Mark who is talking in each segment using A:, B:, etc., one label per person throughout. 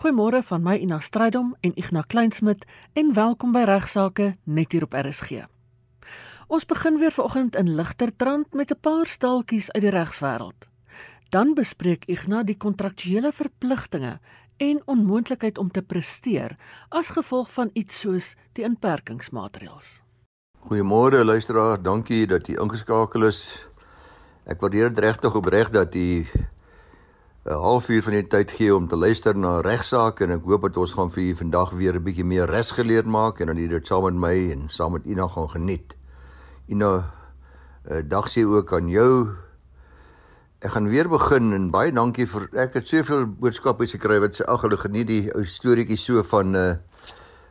A: Goeiemôre van my Ina Strydom en Ignas Kleinsmid en welkom by Regsake net hier op RSG. Ons begin weer vanoggend in ligter trant met 'n paar staaltjies uit die regswêreld. Dan bespreek Ignas die kontraktuele verpligtinge en onmoontlikheid om te presteer as gevolg van iets soos die inperkingsmaatreëls.
B: Goeiemôre luisteraar, dankie dat jy ingeskakel is. Ek waardeer dit regtig opreg dat jy 'n halfuur van die tyd gee om te luister na regsaake en ek hoop dat ons gaan vir julle vandag weer 'n bietjie meer resgeleerd maak en dan dit saam met my en saam met Ina gaan geniet. Ina, uh, dag sê ook aan jou. Ek gaan weer begin en baie dankie vir ek het soveel boodskappe gekry wat sê ag hulle geniet die ou storieetjie so van uh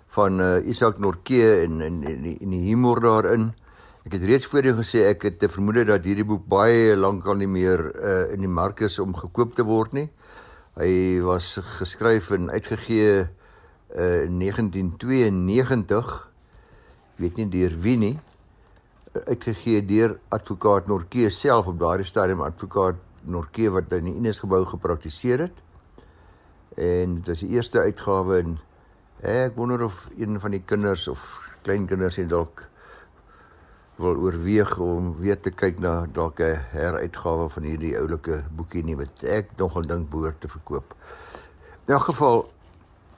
B: van uh, Isak Norke en en en die, die humor daarin. Ek het reeds voorheen gesê ek het te vermoed dat hierdie boek baie lank al nie meer uh, in die mark is om gekoop te word nie. Hy was geskryf en uitgegee uh, in 1992. Ek weet nie deur wie nie. Uitgegee deur advokaat Norke self op daardie stadium advokaat Norke wat in die Ines gebou gepraktiseer het. En dit was die eerste uitgawe en ek wonder of een van die kinders of kleinkinders en dalk wil oorweeg om weer te kyk na dalk 'n heruitgawe van hierdie oulike boekie nie wat ek nogal dink behoort te verkoop. In elk geval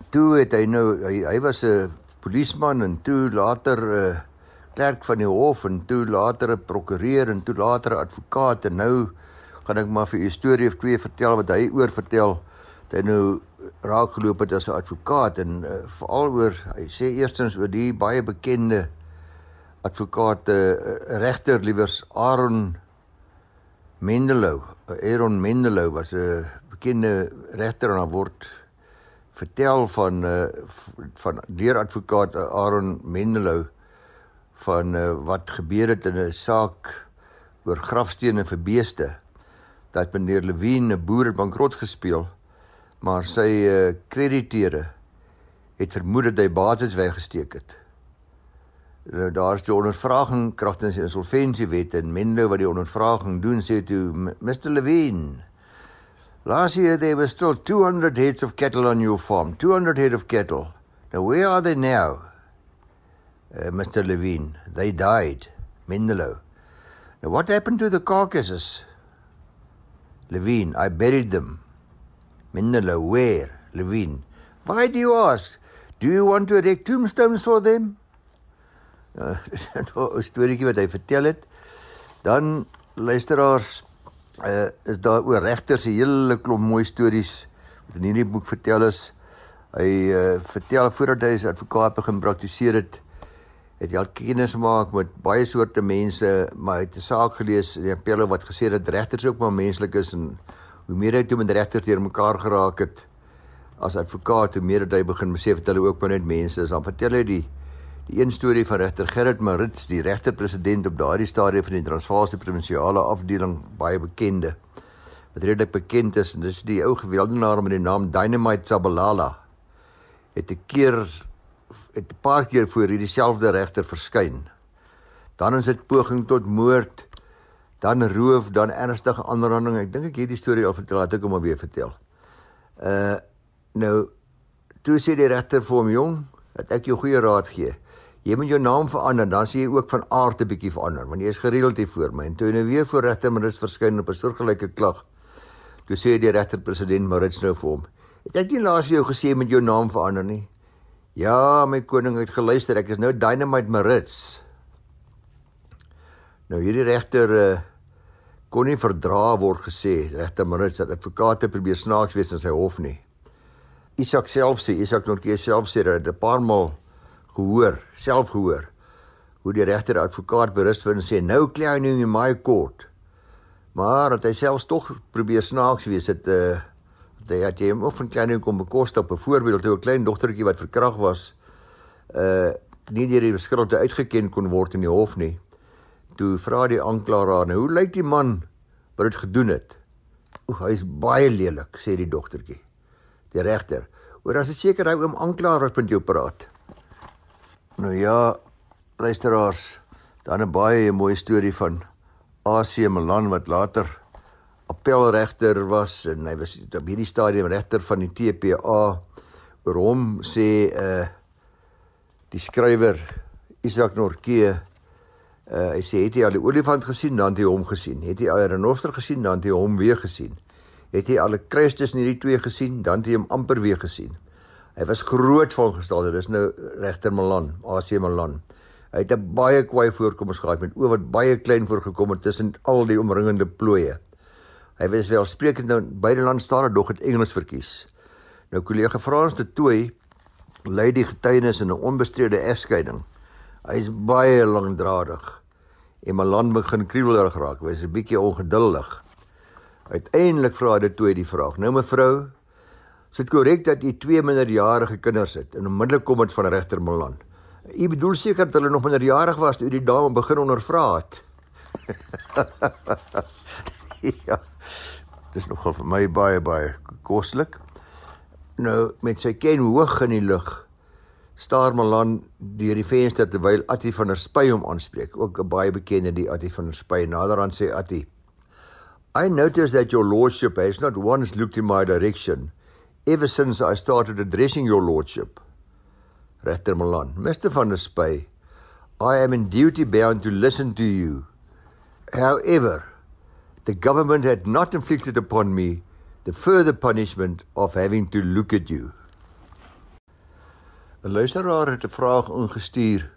B: toe het hy nou hy, hy was 'n polisieman en toe later 'n uh, klerk van die hof en toe later 'n prokureur en toe later 'n advokaat en nou gaan ek maar vir u storie of twee vertel wat hy oor vertel. Hy nou raak geloop het as 'n advokaat en uh, veral oor hy sê eerstens oor die baie bekende advokaat uh, regter liewers Aaron Mendelow. Aaron Mendelow was 'n bekende regter en hy word vertel van uh, van deur advokaat Aaron Mendelow van wat gebeur het in 'n saak oor grafstene vir beeste dat meneer Lewin 'n boer bankrot gespeel maar sy krediteure het vermoed dat hy bates weggesteek het. Nou daar's die ondervraging kragtens die insolventiewet en Mendo wat die ondervraging doen sê toe Mr Levine. Last year there were still 200 heads of cattle on your farm 200 head of cattle. Now where are they now? Uh, Mr Levine They died. Mendelo Now what happened to the carcasses? Levine I buried them. Mendelo where? Levine Why do you ask? Do you want to erect tombstones for them uh, 'n storieetjie wat hy vertel het. Dan luisteraars uh, is daar oor regters 'n hele klomp mooi stories wat in hierdie boek vertel is. Hy uh, vertel voordat hy as advokaat begin praktiseer het, het hy al kennis gemaak met baie soorte mense, maar hy het 'n saak gelees in die appelle wat gesê het dat regters ook maar menslik is en hoe meer hy toe met regters deur mekaar geraak het as advokaat, hoe meer het hy begin besef dat hulle ook maar net mense is. Dan vertel hy die Die een storie van regter Gerrit Marits, die regter-president op daardie stadium van die Transvaalse provinsiale afdeling, baie bekende. Wat redelik bekend is, en dis die ou geweldenaar met die naam Dynamite Sabalala. Het 'n keer het 'n paar keer voor hierdie selfde regter verskyn. Dan is dit poging tot moord, dan roof, dan ernstige aanranding. Ek dink ek hierdie storie al vertel, het ek hom al weer vertel. Uh nou toe sê die regter vir hom jong, dat ek jou goeie raad gee. Jy moet jou naam verander, dan sê jy ook van aard 'n bietjie verander, want jy is gereeld hier voor my. En toe nou weer voor regter Marits verskyn op 'n soortgelyke klag, toe sê die regter president Marits nou vir hom: "Het ek nie laas jou gesê met jou naam verander nie?" "Ja, my koning het geluister, ek is nou Dynamite Marits." Nou hierdie regter uh, kon nie verdra word gesê regter Marits dat advokate probeer snaaks wees in sy hof nie. Isak self sê, Isak Norke self sê dat 'n paar maal gehoor, self gehoor hoe die regter advokaat berus word en sê nou nou in my court. Maar dat hy selfs tog probeer snaaks wees het uh dat hy het hom of 'n klein kom bekostig byvoorbeeld toe 'n klein dogtertjie wat verkrag was uh nie deur die beskuldigde uitgeken kon word in die hof nie. Toe vra die aanklaer haar, "Hoe lyk die man wat dit gedoen het?" "O, hy is baie lelik," sê die dogtertjie. Die regter, "Oor as dit seker hy oom aanklaer wat met jou praat." Nou ja, luisteraars, dan 'n baie mooi storie van AC Milan wat later appelregter was en hy was op hierdie stadium regter van die TPA oor hom sê uh die skrywer Isak Norke uh hy sê het jy al die olifant gesien? Dan het jy hom gesien. Het jy al 'n renoster gesien? Dan het jy hom weer gesien. Het jy al 'n kruis tussen hierdie twee gesien? Dan het jy hom amper weer gesien hy was groot van gestalte dis nou regter Milan AC Milan hy het 'n baie kwaai voorkoms gehad met oë wat baie klein voorgekom het tussen al die omringende plooie hy was wel sprekend nou beide lande staar dog het Engels verkies nou kollega Frans de Tooi lei die getuienis in 'n onbestrede egskeiding. Hy is baie lankdradig. En my land begin kriewelig raak. Hy is 'n bietjie ongeduldig. Uiteindelik vra hy toe die vraag: "Nou mevrou, is dit korrek dat u twee minderjarige kinders het en onmiddellik kom dit van regter Milan? U bedoel seker dat hulle nog minderjarig was toe die dame begin ondervra het?" ja. Dis nogal vir my baie baie koslik. Nou met sy ken hoog in die lug staar Malan deur die venster terwyl Attie van der Spy hom aanspreek, ook 'n baie bekende die Attie van der Spy. Naderhand sê Attie: "I notice that your lordship has not once looked in my direction ever since I started addressing your lordship." Regter Malan: "Mr van der Spy, I am in duty bound to listen to you. However, the government had not inflicted upon me the further punishment of having to look at you. 'n Luisteraar het 'n vraag ingestuur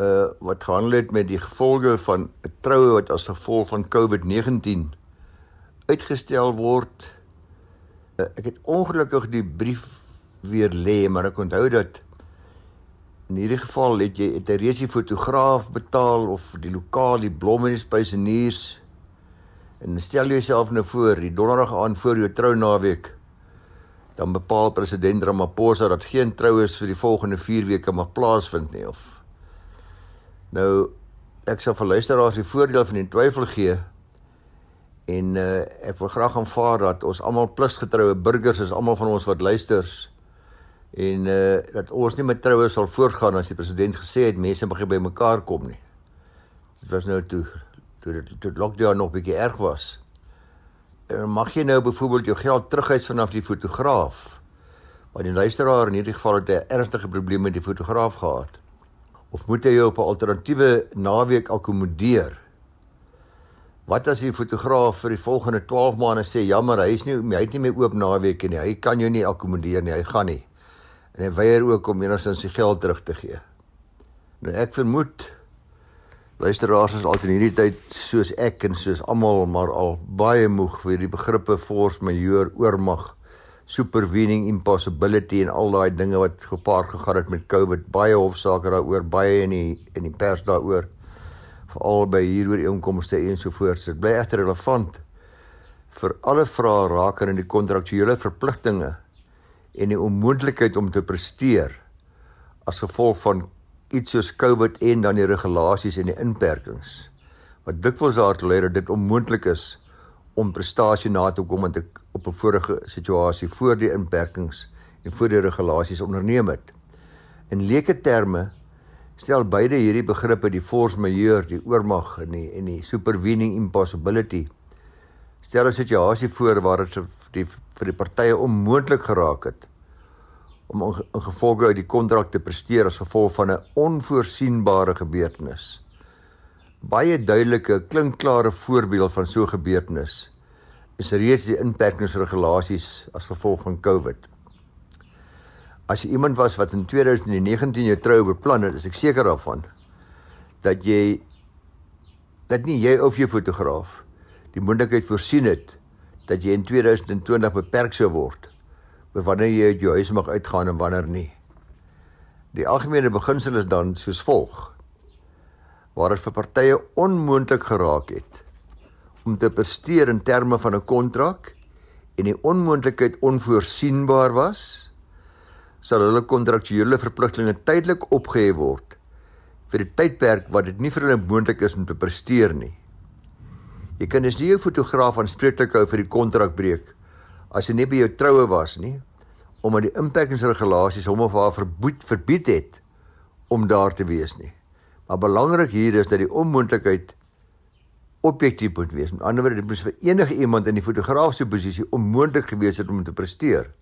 B: uh wat gehandel het met die gevolge van 'n troue wat as gevolg van COVID-19 uitgestel word. Uh, ek het ongelukkig die brief weer lê, maar ek onthou dat in hierdie geval het jy het 'n reeds die fotograaf betaal of die lokaal die blomme en die spyseniers. En stel jouself nou voor, die donderdag aan voor jou trounaweek, dan bepaal president Ramaphosa dat geen troues vir die volgende 4 weke mag plaasvind nie of? Nou ek sal vir luisteraars die voordeel van die twyfel gee en uh, ek wil graag aanvaar dat ons almal pligsgetroue burgers is, almal van ons wat luisters en uh, dat ons nie met troue sal voortgaan as die president gesê het mense mag nie by mekaar kom nie. Dit was nou toe toe dit toe lockdown nog bietjie erg was. En mag jy nou byvoorbeeld jou geld terughys vanaf die fotograaf? Want die luisteraar in hierdie geval het 'n ernstige probleem met die fotograaf gehad. Of moet jy op 'n alternatiewe naweek akkommodeer? Wat as die fotograaf vir die volgende 12 maande sê jammer, hy is nie hy het nie meer oop naweek nie. Hy kan jou nie akkommodeer nie. Hy gaan nie. En hy weier ook om enigstens sy geld terug te gee. Nou ek vermoed Luisteraars is altyd in hierdie tyd soos ek en soos almal maar al baie moeg vir die begrippe force majeure, oormag, supervening impossibility en al daai dinge wat gepaard gegaan het met COVID. Baie hofsaake daaroor, baie in die in die pers daaroor. Veral by hieroor inkomste en so voort. Dit bly egter relevant vir alle vrae rakende die kontraktuele verpligtinge en die onmoontlikheid om te presteer as gevolg van iets soos COVID en dan die regulasies en die inperkings wat dikwels daartoe lei dat dit onmoontlik is om prestasie na te kom met op 'n vorige situasie voor die inperkings en voor die regulasies onderneem het. In leuke terme stel beide hierdie begrippe die force majeure, die oormag en die die supervening impossibility stel 'n situasie voor waar dit vir vir die partye onmoontlik geraak het om in gevolge uit die kontrak te presteer as gevolg van 'n onvoorsienbare gebeurtenis. Baie duidelike, klinkklare voorbeeld van so 'n gebeurtenis is reeds die inperkingsregulasies as gevolg van COVID. As jy iemand was wat in 2019 jou troue beplan het, is ek seker daarvan dat jy dat nie jy of jou fotograaf die moontlikheid voorsien het dat jy in 2020 beperk sou word oor wanneer jy uit jou huis mag uitgaan en wanneer nie. Die algemene beginsel is dan soos volg: waar dit vir partye onmoontlik geraak het om te presteer in terme van 'n kontrak en die onmoontlikheid onvoorsienbaar was, sal hulle kontraktuele verpligtinge tydelik opgehef word vir die tydperk wat dit nie vir hulle moontlik is om te presteer nie. Jy kan dus nie jou fotograaf aanspreeklik hou vir die kontrakbreek as hy nie by jou troue was nie omdat die inperkingsregulasies hom of haar verbied verbied het om daar te wees nie. Maar belangrik hier is dat die onmoontlikheid objektief moet wees. Met ander woorde, dit moet vir enige iemand in die fotografiese posisie onmoontlik gewees het om te presteer.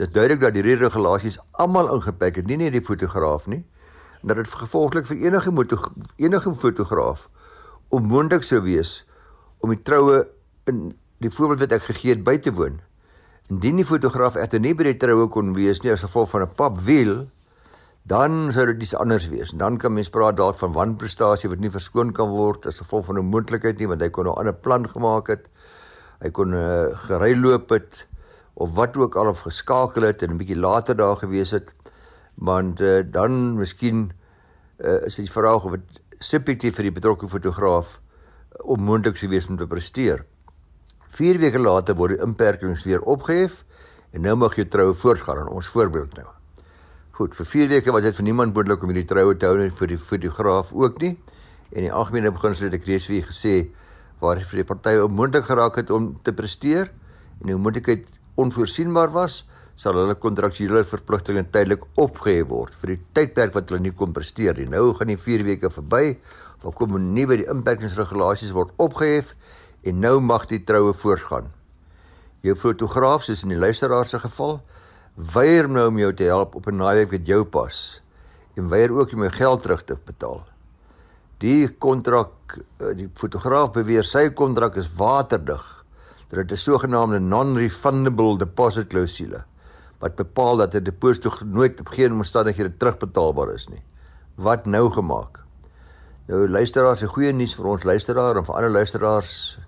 B: Dit duidelik dat hierdie regulasies almal ingepak het, nie net die fotograaf nie. En dat dit gevolglik vir enige enige fotograaf onmoontlik sou wees om die troue in die voorbeeld wat ek gegee het by te woon. Indien die fotograaf egter nie by die troue kon wees nie as gevolg van 'n papwiel, dan sou dit iets anders wees. Dan kan mens praat dalk van wanprestasie wat nie verskoon kan word as gevolg van 'n moontlikheid nie want hy kon 'n ander plan gemaak het. Hy kon uh, gery loop het of wat ook al of geskakel het en 'n bietjie later daar gewees het. Want uh, dan miskien uh, is die vraag of dit subjektief vir die betrokke fotograaf onmoontlik sou wees om te presteer. 4 weke later word die inperkings weer opgehef en nou mag jy troue voortgaan in ons voorbeeld nou. Goed, vir 4 weke was dit vir niemand moontlik om hierdie troue te hou en vir die fotograaf ook nie. En die algemene beginsel het ek reeds vir gesê waar vir die partye onmoontlik geraak het om te presteer en die moontlikheid onvoorsienbaar was, sal hulle kontraktuele verpligtinge tydelik opgehef word vir die tydperk wat hulle nie kon presteer nie. Nou gaan die 4 weke verby, waar kom nuwe inperkingsregulasies word opgehef en nou mag die troue voortgaan. Jou fotograaf soos in die luisteraar se geval weier nou om jou te help op 'n naweek wat jou pas en weier ook om jou geld terug te betaal. Die kontrak eh, die fotograaf beweer sy kontrak is waterdig. Dit het 'n sogenaamde non-refundable deposit klousule wat bepaal dat 'n deposito nooit op geen omstandighede terugbetaalbaar is nie. Wat nou gemaak? Nou luisteraars, 'n goeie nuus vir ons luisteraar en vir ander luisteraars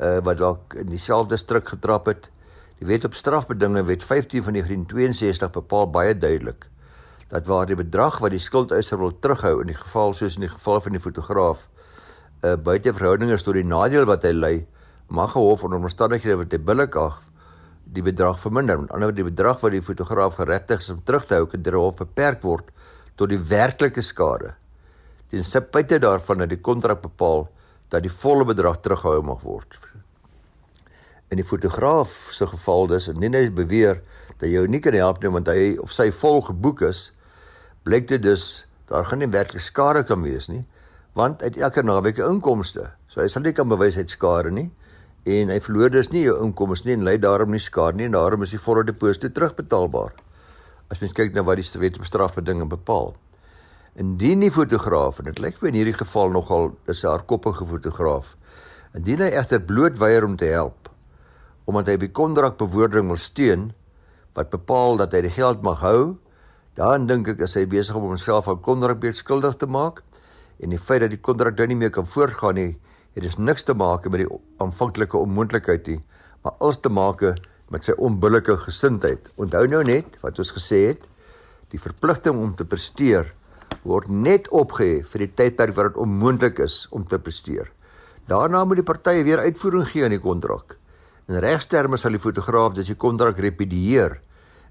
B: uh, wat dalk in dieselfde struik getrap het. Die wet op strafbedinge wet 15 van 1962 bepaal baie duidelik dat waar die bedrag wat die skuldeiser wil terughou in die geval soos in die geval van die fotograaf 'n uh, eh, buite verhouding is tot die nadeel wat hy ly, mag gehof onder omstandighede wat hy billik af die bedrag verminder. Met ander woorde die bedrag wat die fotograaf geregtig is om terug te hou, kan deur hof beperk word tot die werklike skade. Ten spyte daarvan dat die kontrak bepaal dat die volle bedrag teruggehou mag word. In die fotograaf se geval dus en nie net beweer dat jy nie kan help nie want hy of sy vol geboek is, blyk dit dus daar gaan nie werklik skade kan wees nie, want uit elke naweek inkomste. So hy sal nie kan bewys hy het skade nie en hy verloor dus nie jou inkomste nie en ly daarom nie skade nie en daarom is die volle deposito terugbetaalbaar. As mens kyk na wat die wet op strafbedinge bepaal. Indien die fotograaf en dit lyk vir in hierdie geval nogal is 'n hardkoppige fotograaf. Indien hy egter bloot weier om te help omdat hy by kontrak bewoording wil steun wat bepaal dat hy die geld mag hou, dan dink ek is hy besig om homself aan kontrakbeet skuldig te maak en die feit dat die kontrak dan nie meer kan voortgaan nie, het dus niks te maak met die aanvanklike onmoontlikheid nie, maar alles te maak met sy onbillike gesindheid. Onthou nou net wat ons gesê het, die verpligting om te presteer word net opgehef vir die tydperk wat dit onmoontlik is om te presteer. Daarna moet die partye weer uitvoering gee aan die kontrak. In regsterme sal die fotograaf dis die kontrak repudieer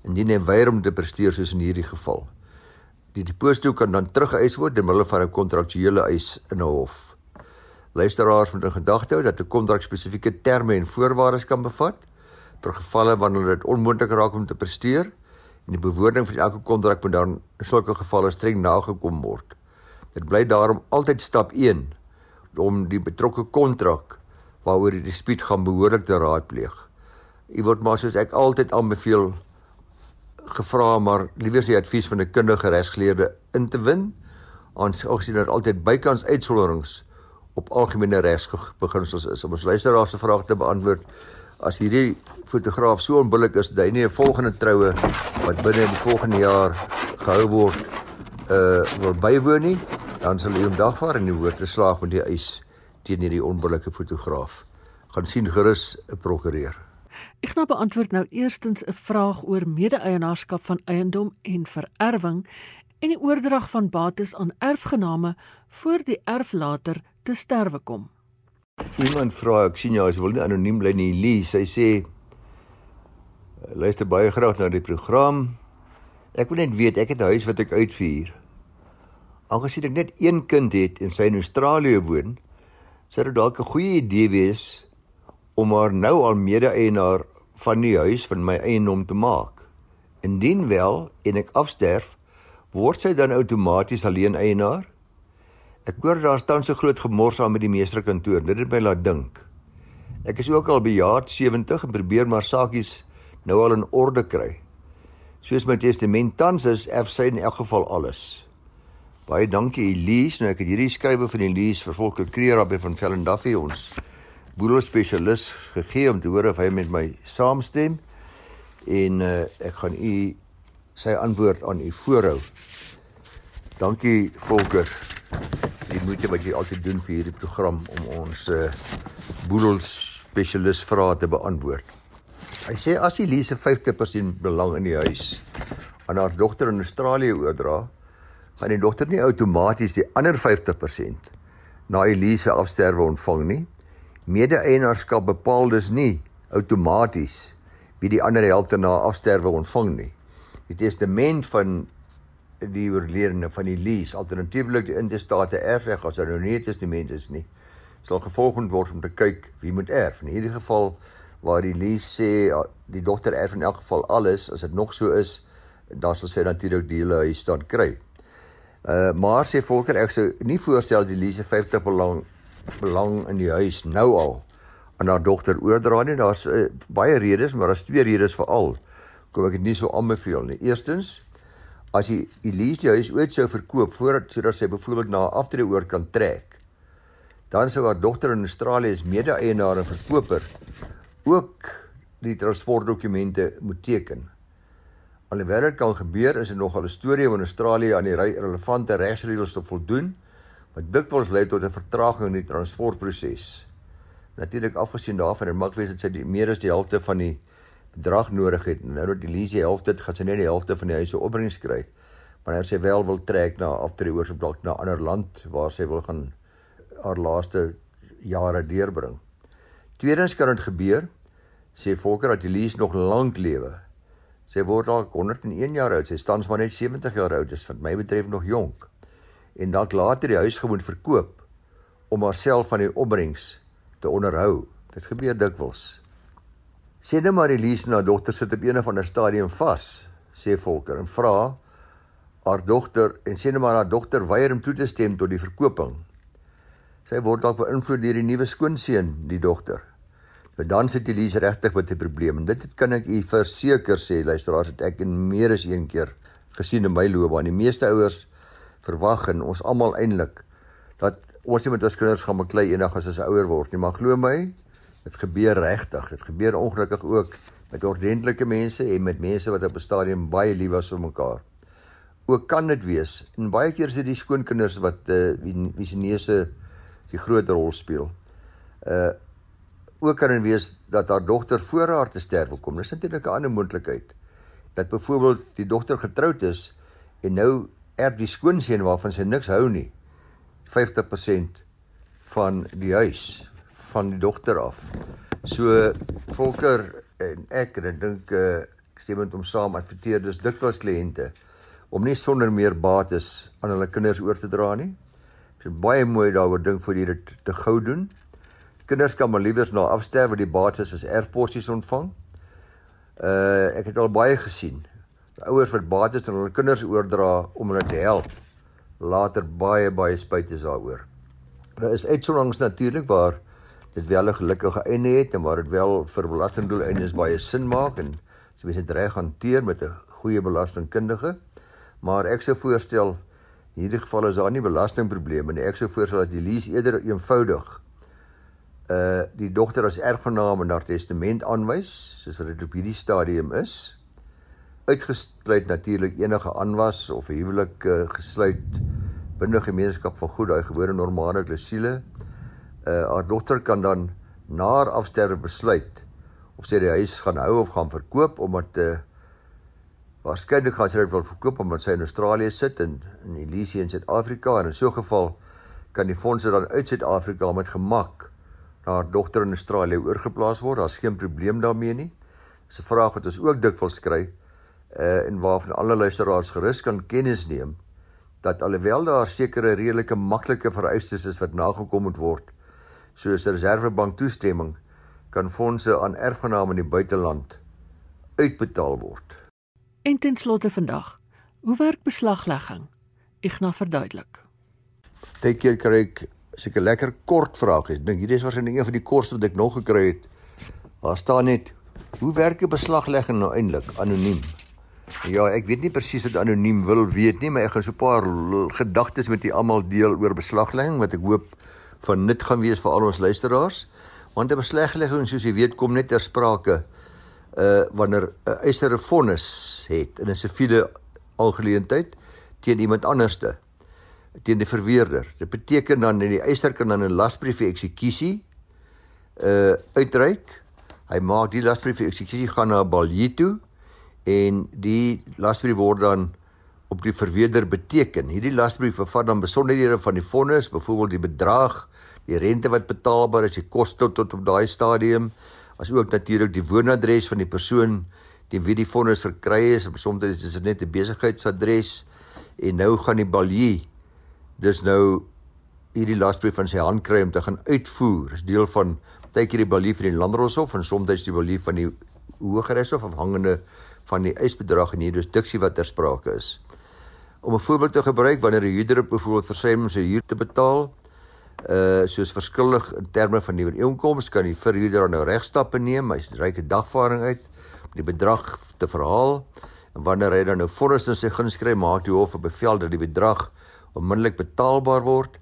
B: indien hy weier om te presteer soos in hierdie geval. Die deposito kan dan terugeis word deur middel van 'n kontraktuele eis in 'n hof. Luisteraars moet in gedagte hou dat 'n kontrak spesifieke terme en voorwaardes kan bevat vir gevalle wanneer dit onmoontlik raak om te presteer en die bewoording van elke kontrak moet dan in sulke gevalle streng nagekom word. Dit bly daarom altyd stap 1 om die betrokke kontrak waaroor die dispuut gaan behoorlik te raadpleeg. U word maar soos ek altyd aanbeveel gevra maar liewer sy advies van 'n kundige regsgeleerde in te win ons ook sien dat altyd bykans uitsonderings op algemene regsbeginsels is om ons luisteraars se vrae te beantwoord as hierdie fotograaf so onbillik is dat hy nie 'n volgende troue wat binne die volgende jaar gehou word uh wil bywoon nie, dan sal hy hom dagvaar en die woord te slaag met die eis teen hierdie onbillike fotograaf. Gaan sien gerus 'n prokureur.
A: Ek nou beantwoord nou eerstens 'n vraag oor mede-eienaarskap van eiendom en vererwing en die oordrag van bates aan erfgename voor die erflater te sterwe kom.
B: Iemand vra, ek sien jou, as wil nie anoniem bly nie, Lee. Sy sê luister baie graag na die program. Ek wil net weet, ek het 'n huis wat ek uitvuur. Aangesien ek net een kind het en sy in Australië woon, sou dit dalk 'n goeie idee wees om haar nou al mede-eienaar van die huis van my eiendom te maak. Indien wel en ek afsterf, word sy dan outomaties alleen eienaar? Ek hoor daar staan so groot gemors aan met die meesterkantoor. Dit het my laat dink. Ek is ook al bejaard 70 en probeer maar saakies nou al in orde kry. Soos my testament tans is, erf sy in elk geval alles. Baie dankie Elise. Nou ek het hierdie skrywe van Elise vir Volker Kreer by van Vellendaffie ons boedel spesialis gegee om te hoor of hy met my saamstem en uh, ek gaan u sy antwoord aan u voorhou. Dankie Volker. Die moeite wat jy altyd doen vir hierdie program om ons uh, boedel spesialis vrae te beantwoord. Hy sê as Elise 50% belang in die huis aan haar dogter in Australië oordra, gaan die dogter nie outomaties die ander 50% na Elise afsterwe ontvang nie. Mede-eienaarskap bepaal dus nie outomaties wie die ander helfte na afsterwe ontvang nie. Die testament van die oorledene van die lease alternatiefelik die intestate erfreg as nou nie testament is nie sal gevolg word om te kyk wie moet erf. In hierdie geval waar die lease sê die dogter erf in elk geval alles as dit nog so is dan sal sy natuurlik die hele huis dan kry. Uh maar sê Volker ek sou nie voorstel die lease 50 belang belang in die huis nou al aan haar dogter oordra nie. Daar's uh, baie redes, maar daar's twee redes veral. Kom ek dit nie so aanbeveel nie. Eerstens as jy Elise die huis ooit sou verkoop voordat sodat sy byvoorbeeld na aftrede oor kan trek, dan sou haar dogter in Australië as mede-eienaar en verkoper ook die transportdokumente moet teken. Alhoewel dit kan gebeur, is dit nogal 'n storie van Australië aan die relevante regsreëls te voldoen wat dikwels lei tot 'n vertraging in die transportproses. Natuurlik afgesien daarvan en maak wees dit sy die meer as die helfte van die bedrag nodig het. Nou dat die lease helfte het, gaan sy net die helfte van die huis se opbrengs kry. Wanneer sy wel wil trek na aftree oor sy dalk na 'n ander land waar sy wil gaan haar laaste jare deurbring. Tweedens kan dit gebeur sê Volker dat die lease nog lank lewe. Sy word dalk 101 jaar oud. Sy staan maar net 70 jaar oud. Dis wat my betref nog jonk. En dalk later die huis gewoon verkoop om haarself van die opbrengs te onderhou. Dit gebeur dikwels. Sê net maar Elise na dogter sit op een of ander stadium vas, sê Volker en vra haar dogter en sê net maar haar dogter weier om toe te stem tot die verkoping. Sy word dalk beïnvloed deur die nuwe skoonseun, die dogter. Maar dan sit Elise regtig met 'n probleem en dit kan ek u verseker sê, luisteraars, het ek in meer as een keer gesien in my loopbaan. Die meeste ouers verwag en ons almal eintlik dat ons nie met ons kinders gaan beklei eendag as ons ouer word nie, maar glo my, Dit gebeur regtig. Dit gebeur ongelukkig ook met ordentlike mense en met mense wat op 'n stadium baie lief was vir mekaar. Ook kan dit wees en baie keer is dit die skoonkinders wat uh, wie wie se neuse die groot rol speel. Uh ook kan dit wees dat haar dogter voor haar te sterwe kom. Dis natuurlik 'n ander moontlikheid. Dat byvoorbeeld die dogter getroud is en nou erf die skoonseun waarvan sy niks hou nie 50% van die huis van die dogter af. So Volker en ek en ek dink uh, stem met hom saam adverteer dis dikwels kliënte om nie sonder meer bates aan hulle kinders oor te dra nie. Dit is baie mooi daaroor dink vir jy dit te gou doen. Kinders kan maar liewers na afsterwe die bates as erfporsies ontvang. Uh ek het al baie gesien. Ouers wat bates aan hulle kinders oordra om hulle te help. Later baie baie spyt is daaroor. Daar is uitsonderings natuurlik waar dit wel 'n gelukkige einde het en waar dit wel vir belastingdoeleindes baie sin maak en as jy dit reg hanteer met 'n goeie belastingkundige. Maar ek sou voorstel in hierdie geval is daar nie belastingprobleme nie. Ek sou voorstel dat die lease eerder eenvoudig uh die dogter as erfgenaam in haar testament aanwys, soos wat dit op hierdie stadium is. Uitgesluit natuurlik enige aanwas of huwelik uh, gesluit binne gemeenskap van goed, daai gewone normale klousule uh, haar dogter kan dan na haar afsterwe besluit of sy die huis gaan hou of gaan verkoop omdat uh, waarskynlik gaan sy dit wil verkoop omdat sy in Australië sit en in Elise in Suid-Afrika en in so 'n geval kan die fondse dan uit Suid-Afrika met gemak na haar dogter in Australië oorgeplaas word. Daar's geen probleem daarmee nie. Dis 'n vraag wat ons ook dikwels kry uh en waarvan alle luisteraars gerus kan kennis neem dat alhoewel daar sekere redelike maklike vereistes is wat nagekom moet word soos reservebank toestemming kan fondse aan erfgename in die buiteland uitbetaal word.
A: En ten slotte vandag, hoe werk beslaglegging? Igna verduidelik.
B: Dit keer kry ek seker lekker kort vrae. Dink hierdie is waarskynlik een van die kortste wat ek nog gekry het. Daar staan net hoe werk 'n beslaglegging nou eintlik anoniem? Ja, ek weet nie presies wat anoniem wil weet nie, maar ek gaan so 'n paar gedagtes met julle almal deel oor beslaglegging wat ek hoop van nut gaan wees vir al ons luisteraars. Want 'n beslaglegging soos jy weet kom net ter sprake uh wanneer 'n eiser 'n vonnis het in 'n siviele aangeleentheid teen iemand anderste teen die verweerder. Dit beteken dan dat die eiser kan dan 'n lasbrief vir eksekusie uh uitreik. Hy maak die lasbrief vir eksekusie gaan na Balje toe en die lasbrief word dan op die verweerder beteken. Hierdie lasbrief bevat dan besonderhede van die vonnis, byvoorbeeld die bedrag, die rente wat betaalbaar is, die koste tot, op daai stadium, as ook natuurlik die woonadres van die persoon teen wie die vonnis verkry is. Soms is dit net 'n besigheidsadres en nou gaan die Balje dis nou hierdie lasbrief van sy hand kry om te gaan uitvoer. Dis deel van tydjie die belief van die landroshof en soms die belief van die hogereshof afhangende van die eisbedrag en die jurisdiksie wat ter sprake is. Om 'n voorbeeld te gebruik wanneer 'n huurder byvoorbeeld versuim om sy huur te betaal, uh soos verskillig in terme van die ooreenkoms kan die verhuurder nou regstappe neem, hy 'n dagvaarding uit om die bedrag te verhaal en wanneer hy dan nou vonnis in sy guns skryf, maak die hof 'n bevel dat die bedrag onmiddellik betaalbaar word.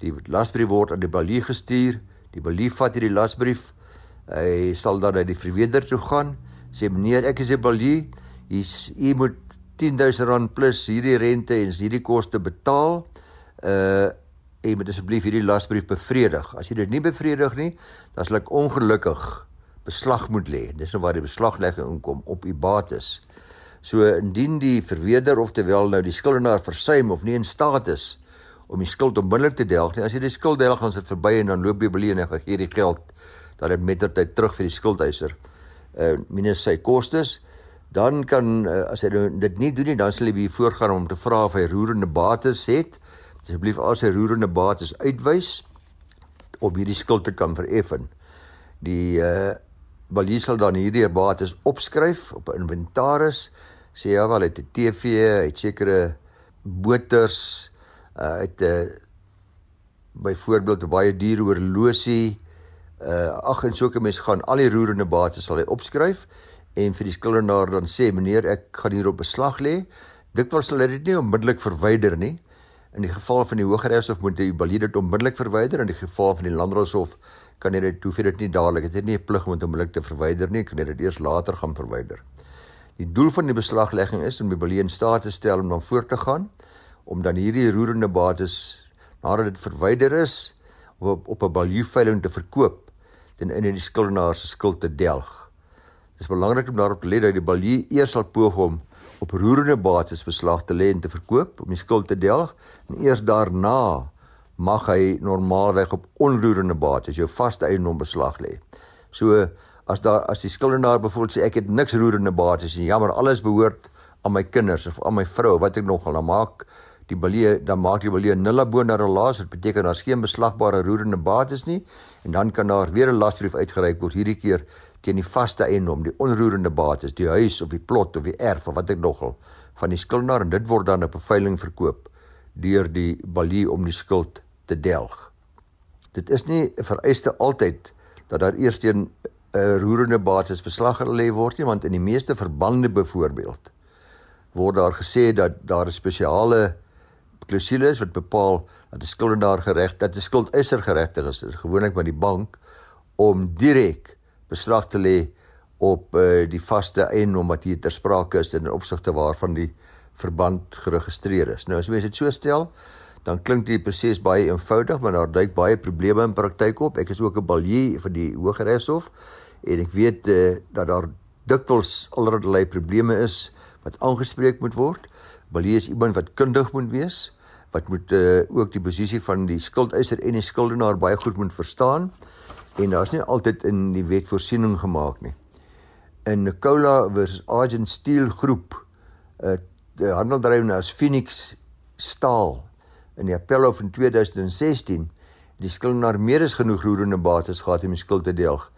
B: Die lasbrief word aan die balie gestuur. Die balie vat hierdie lasbrief. Hy sal dan na die verweerder toe gaan. Sê meneer, ek is die balie. U moet 10000 rand plus hierdie rente en hierdie koste betaal. Uh en moet asseblief hierdie lasbrief bevredig. As jy dit nie bevredig nie, dan sal ek ongelukkig beslag moet lê. Dis nou waar die beslaglegging inkom op u bates. So indien die verweerder of terwyl nou die skuldenaar versuim of nie in staat is om die skuld onmiddellik te delg nie, as jy die skuld delg ons dit verby en dan loop jy belie en gee die geld dat dit mettertyd terug vir die skuldeiser uh minus sy kostes dan kan uh, as hy dit nie doen nie dan sal hy weer voorgaan om te vra of hy roerende bates het asseblief as hy roerende bates uitwys om hierdie skuld te kan vereffen die uh Balie sal dan hierdie bates opskryf op 'n inventaris. Sê ja, wel het 'n TV, het sekere motors, uh het 'n uh, byvoorbeeld 'n baie duur horlosie. Uh ag en soke mense gaan al die roerende bates sal hy opskryf en vir die skuldenaar dan sê meneer ek gaan hier op beslag lê. Dikwels sal hy dit nie onmiddellik verwyder nie. In die geval van die Hogeregshof moet die balie dit onmiddellik verwyder. En in die geval van die Landdroshof kan jy dit hoef jy dit nie dadelik het jy nie 'n plig om dit onmiddellik te verwyder nie kan jy dit eers later gaan verwyder. Die doel van die beslaglegging is om die balie in staat te stel om dan voort te gaan om dan hierdie roerende bates nadat dit verwyder is op op 'n balie veiling te verkoop ten einde die skuldenaar se skuld te delg. Dit is belangrik om daarop te let dat die balie eers sal poog om op roerende bates beslag te lê en te verkoop om die skuld te delg en eers daarna mag hy normaalweg op onroerende bates jou vaste eiendom beslag lê. So as daar as die skuldenaar byvoorbeeld sê ek het niks roerende bates nie, jammer, alles behoort aan my kinders of aan my vrou, wat ek nogal dan maak die balie dan maak die balie nul bo na relaas, dit beteken daar's geen beslagbare roerende bates nie en dan kan daar weer 'n lasbrief uitgereik word hierdie keer teen die vaste eiendom, die onroerende bates, die huis of die plot of die erf of wat ek nogal van die skuldenaar en dit word dan op 'n veiling verkoop deur die balie om die skuld te delg. Dit is nie vereiste altyd dat daar eers teen 'n uh, roerende bates beslag gelê word nie, want in die meeste verbande byvoorbeeld word daar gesê dat daar 'n spesiale klousule is wat bepaal dat 'n skuldenaar gereg dat 'n skuldeiser geregtig is, gewoonlik by die bank om direk beslag te lê op uh, die vaste eiendom wat hier ter sprake is in opsigte waarvan die verband geregistreer is. Nou as jy dit so stel, dan klink die proses baie eenvoudig, maar daar duik baie probleme in praktyk op. Ek is ook 'n balie vir die Hogeregshof en ek weet uh, dat daar dikwels allerlei probleme is wat aangespreek moet word. Balie is iemand wat kundig moet wees, wat moet uh, ook die posisie van die skuldeiser en die skuldenaar baie goed moet verstaan en daar's nie altyd in die wet voorsiening gemaak nie. In Nicola versus Argent Steel groep, 'n uh, eh, handeldrywer as Phoenix Staal in die appel van 2016 die skuldenaar meer as genoeg roerende bates gehad om die skuld te delg.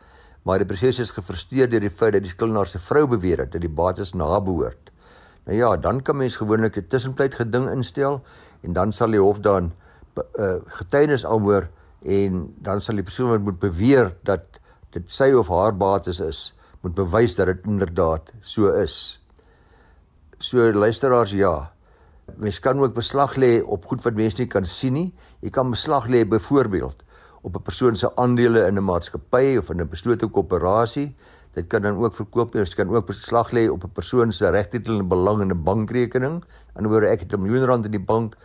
B: Maar die proses is gefrustreer deur die feit dat die skuldenaar se vrou beweer het dat die bates nabehoort. Nou ja, dan kan mens gewoonlik 'n tussenpleit geding instel en dan sal die hof dan uh, getuienis aanhoor en dan sal die persoon wat moet beweer dat dit sy of haar bates is, moet bewys dat dit inderdaad so is. So luisteraars, ja. Mens kan ook beslag lê op goed wat mense nie kan sien nie. Jy kan beslag lê byvoorbeeld op 'n persoon se aandele in 'n maatskappy of in 'n beslote koöperasie. Dit kan dan ook verkoop word. Jy kan ook beslag lê op 'n persoon se regtitel en belang in 'n bankrekening. Aan die ander wyse ek het 'n miljoen rand in die bank,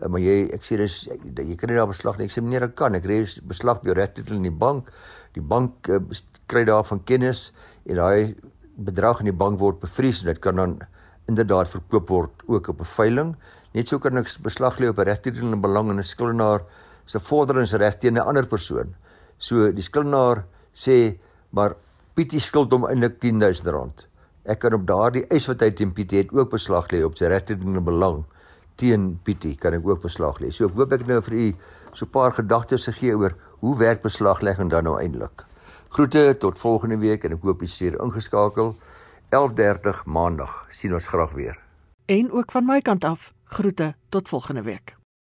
B: eh, maar jy ek sê dis jy kan nie daar beslag lê. Ek sê meneer, ek kan. Ek reis beslag jou regtitel in die bank. Die bank uh, kry daarvan kennis en daai bedrag in die bank word bevries en dit kan dan inderdaad verkoop word ook op 'n veiling. Net so kan ek beslag lê op 'n regtitel en belang in 'n skuldenaar se vorderingsreg teen 'n ander persoon. So die skuldenaar sê maar Pietie skuld hom eintlik R10000. Ek kan op daardie eis wat hy teen Pietie het ook beslag lê op sy regtitel en belang teen Pietie kan ek ook beslag lê. So ek hoop ek nou vir u so 'n paar gedagtes gegee oor hoe werk beslaglegging dan nou eintlik. Groete tot volgende week en ek hoop u stuur ingeskakel 11:30 maandag. sien ons graag weer.
A: En ook van my kant af, groete tot volgende week.